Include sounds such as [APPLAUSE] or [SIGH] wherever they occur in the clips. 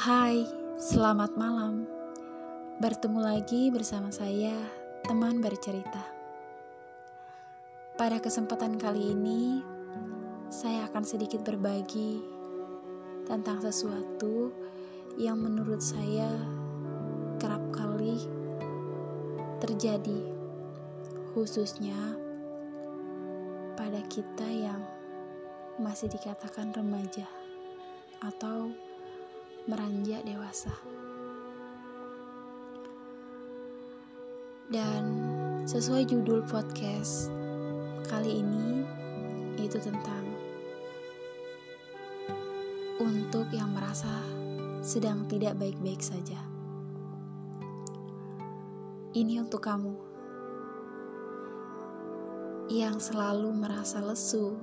Hai, selamat malam. Bertemu lagi bersama saya, teman bercerita. Pada kesempatan kali ini, saya akan sedikit berbagi tentang sesuatu yang menurut saya kerap kali terjadi, khususnya pada kita yang masih dikatakan remaja atau meranjak dewasa. Dan sesuai judul podcast kali ini itu tentang untuk yang merasa sedang tidak baik-baik saja. Ini untuk kamu yang selalu merasa lesu,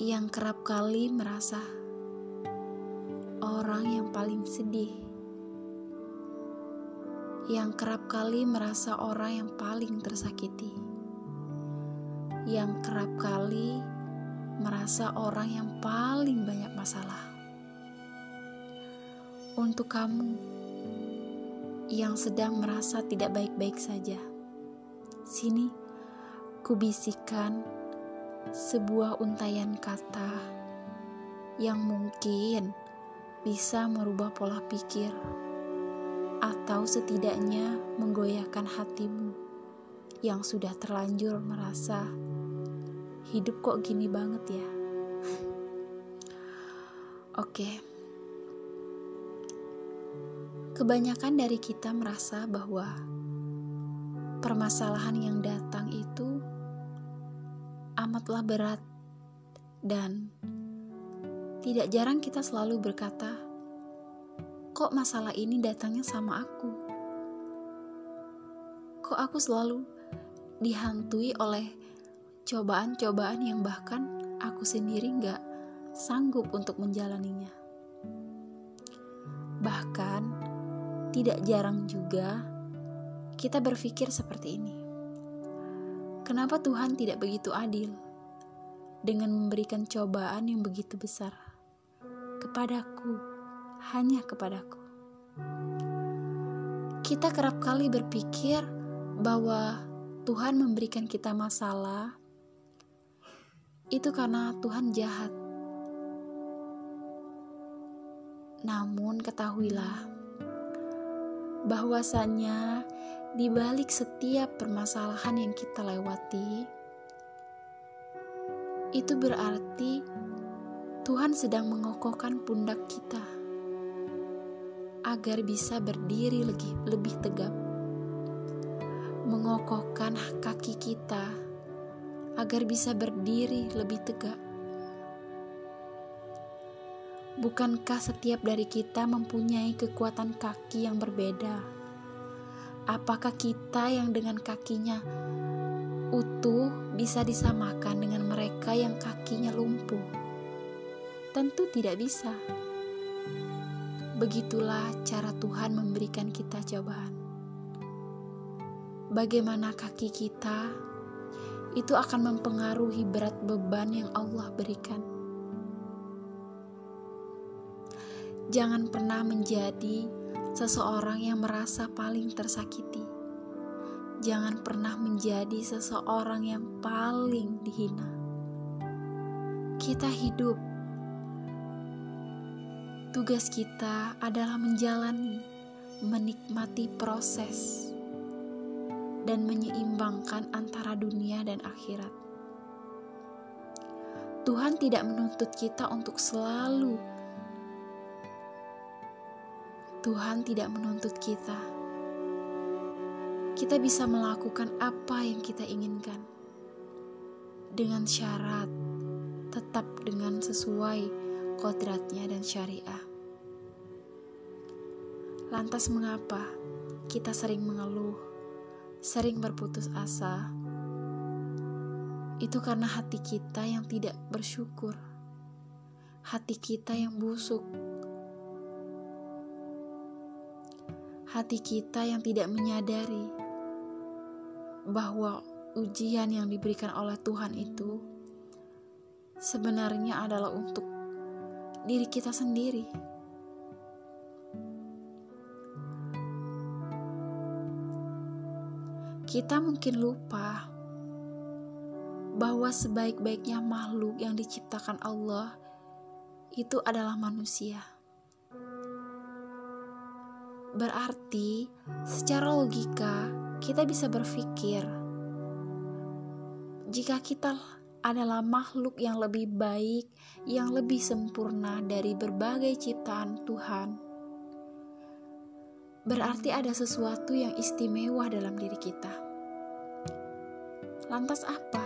yang kerap kali merasa orang yang paling sedih, yang kerap kali merasa orang yang paling tersakiti, yang kerap kali merasa orang yang paling banyak masalah. Untuk kamu yang sedang merasa tidak baik-baik saja, sini kubisikan sebuah untayan kata yang mungkin bisa merubah pola pikir, atau setidaknya menggoyahkan hatimu yang sudah terlanjur merasa hidup kok gini banget ya. [LAUGHS] Oke, kebanyakan dari kita merasa bahwa permasalahan yang datang itu amatlah berat dan tidak jarang kita selalu berkata, "Kok masalah ini datangnya sama aku? Kok aku selalu dihantui oleh cobaan-cobaan yang bahkan aku sendiri nggak sanggup untuk menjalaninya?" Bahkan, tidak jarang juga kita berpikir seperti ini. Kenapa Tuhan tidak begitu adil dengan memberikan cobaan yang begitu besar? Kepadaku, hanya kepadaku. Kita kerap kali berpikir bahwa Tuhan memberikan kita masalah itu karena Tuhan jahat. Namun ketahuilah bahwasannya di balik setiap permasalahan yang kita lewati itu berarti Tuhan sedang mengokohkan pundak kita agar bisa berdiri lebih, lebih tegap, mengokohkan kaki kita agar bisa berdiri lebih tegak. Bukankah setiap dari kita mempunyai kekuatan kaki yang berbeda? Apakah kita yang dengan kakinya utuh bisa disamakan dengan mereka yang kakinya lumpuh? Tentu tidak bisa. Begitulah cara Tuhan memberikan kita cobaan. Bagaimana kaki kita itu akan mempengaruhi berat beban yang Allah berikan. Jangan pernah menjadi seseorang yang merasa paling tersakiti. Jangan pernah menjadi seseorang yang paling dihina. Kita hidup Tugas kita adalah menjalani, menikmati proses, dan menyeimbangkan antara dunia dan akhirat. Tuhan tidak menuntut kita untuk selalu. Tuhan tidak menuntut kita. Kita bisa melakukan apa yang kita inginkan dengan syarat tetap dengan sesuai kodratnya dan syariah. Lantas mengapa kita sering mengeluh, sering berputus asa? Itu karena hati kita yang tidak bersyukur, hati kita yang busuk, hati kita yang tidak menyadari bahwa ujian yang diberikan oleh Tuhan itu sebenarnya adalah untuk diri kita sendiri. Kita mungkin lupa bahwa sebaik-baiknya makhluk yang diciptakan Allah itu adalah manusia. Berarti, secara logika kita bisa berpikir, jika kita adalah makhluk yang lebih baik, yang lebih sempurna dari berbagai ciptaan Tuhan berarti ada sesuatu yang istimewa dalam diri kita. Lantas apa?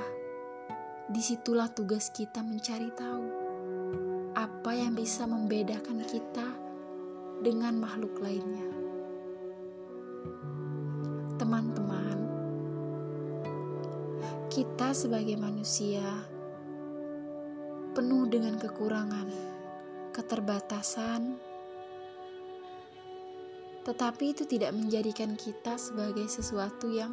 Di situlah tugas kita mencari tahu apa yang bisa membedakan kita dengan makhluk lainnya. Kita sebagai manusia penuh dengan kekurangan, keterbatasan, tetapi itu tidak menjadikan kita sebagai sesuatu yang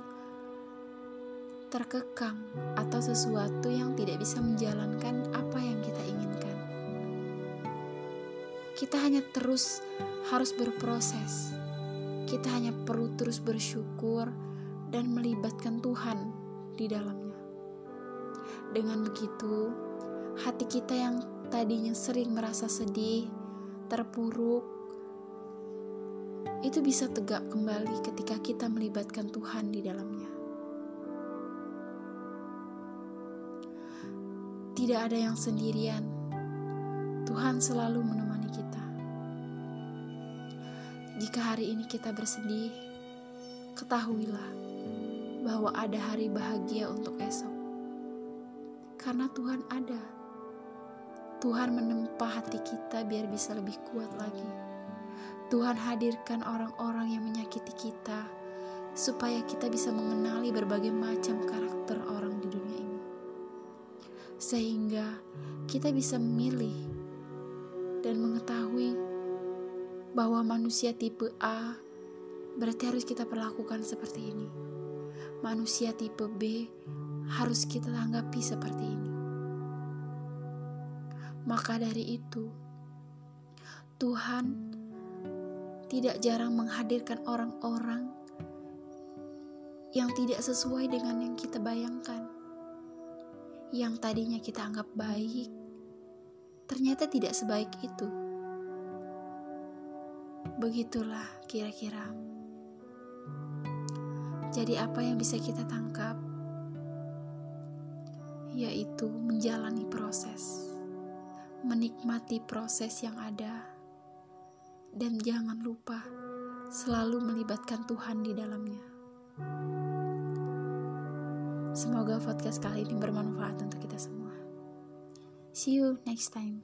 terkekang atau sesuatu yang tidak bisa menjalankan apa yang kita inginkan. Kita hanya terus harus berproses. Kita hanya perlu terus bersyukur dan melibatkan Tuhan di dalamnya. Dengan begitu, hati kita yang tadinya sering merasa sedih, terpuruk, itu bisa tegak kembali ketika kita melibatkan Tuhan di dalamnya. Tidak ada yang sendirian, Tuhan selalu menemani kita. Jika hari ini kita bersedih, ketahuilah bahwa ada hari bahagia untuk esok, karena Tuhan ada. Tuhan menempa hati kita biar bisa lebih kuat lagi. Tuhan hadirkan orang-orang yang menyakiti kita, supaya kita bisa mengenali berbagai macam karakter orang di dunia ini, sehingga kita bisa memilih dan mengetahui bahwa manusia tipe A berarti harus kita perlakukan seperti ini. Manusia tipe B harus kita tanggapi seperti ini. Maka dari itu, Tuhan tidak jarang menghadirkan orang-orang yang tidak sesuai dengan yang kita bayangkan. Yang tadinya kita anggap baik, ternyata tidak sebaik itu. Begitulah kira-kira. Jadi, apa yang bisa kita tangkap, yaitu menjalani proses, menikmati proses yang ada dan jangan lupa selalu melibatkan Tuhan di dalamnya. Semoga podcast kali ini bermanfaat untuk kita semua. See you next time.